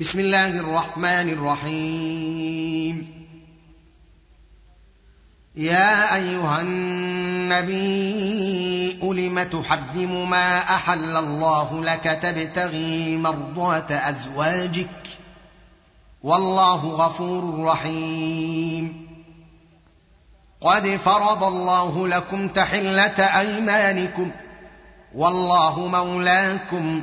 بسم الله الرحمن الرحيم. يا أيها النبي لم تحرم ما أحل الله لك تبتغي مرضاه أزواجك؟ والله غفور رحيم. قد فرض الله لكم تحلة أيمانكم والله مولاكم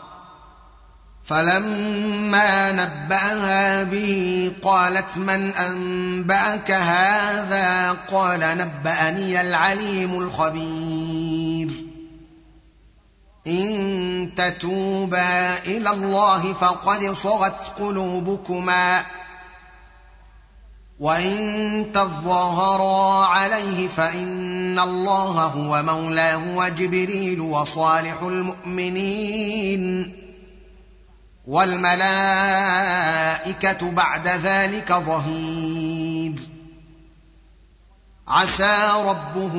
فلما نباها به قالت من انباك هذا قال نباني العليم الخبير ان تتوبا إلى الله فقد صغت قلوبكما وان تظاهرا عليه فان الله هو مولاه وجبريل وصالح المؤمنين والملائكة بعد ذلك ظهير. عسى ربه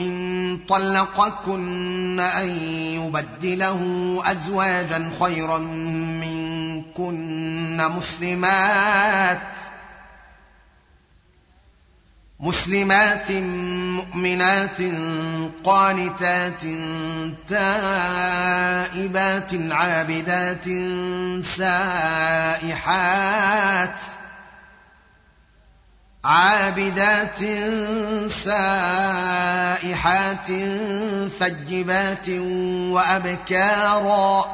إن طلقكن أن يبدله أزواجا خيرا منكن مسلمات مسلمات مؤمنات قانتات تائبات عابدات سائحات عابدات سائحات ثجبات وأبكارا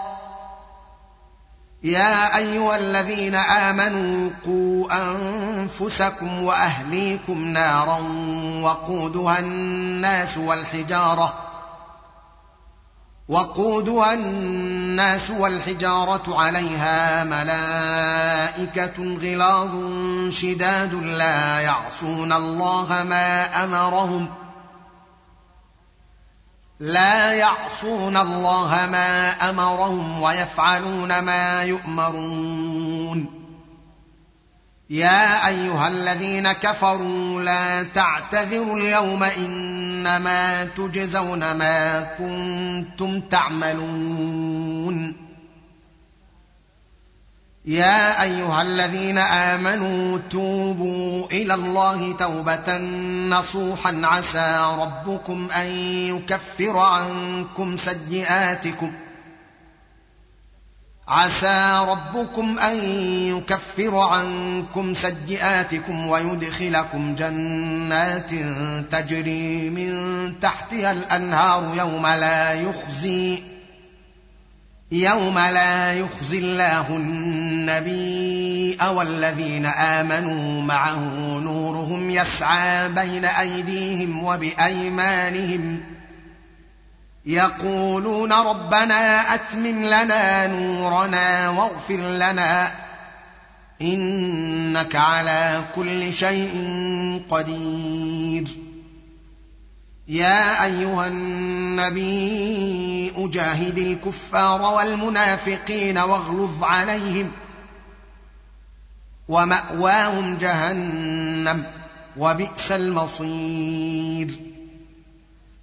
يا أيها الذين آمنوا قوا أنفسكم وأهليكم نارا وقودها الناس والحجارة وقودها الناس والحجارة عليها ملائكة غلاظ شداد لا يعصون الله ما امرهم ۖ لا يعصون الله ما أمرهم ويفعلون ما يؤمرون يا أيها الذين كفروا لا تعتذروا اليوم إنما تجزون ما كنتم تعملون. يا أيها الذين آمنوا توبوا إلى الله توبة نصوحا عسى ربكم أن يكفر عنكم سيئاتكم. عسى ربكم أن يكفر عنكم سيئاتكم ويدخلكم جنات تجري من تحتها الأنهار يوم لا يخزي يوم لا يخزي الله النبي والذين آمنوا معه نورهم يسعى بين أيديهم وبأيمانهم يقولون ربنا أتمم لنا نورنا واغفر لنا. إنك على كل شيء قدير. يا أيها النبي أجاهد الكفار والمنافقين واغلظ عليهم ومأواهم جهنم وبئس المصير.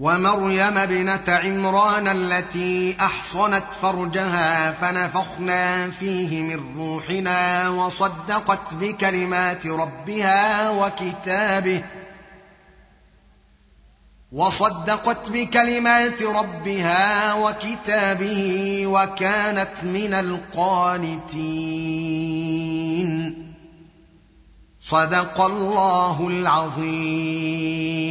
ومريم ابنة عمران التي أحصنت فرجها فنفخنا فيه من روحنا وصدقت بكلمات ربها وكتابه وصدقت بكلمات ربها وكتابه وكانت من القانتين. صدق الله العظيم.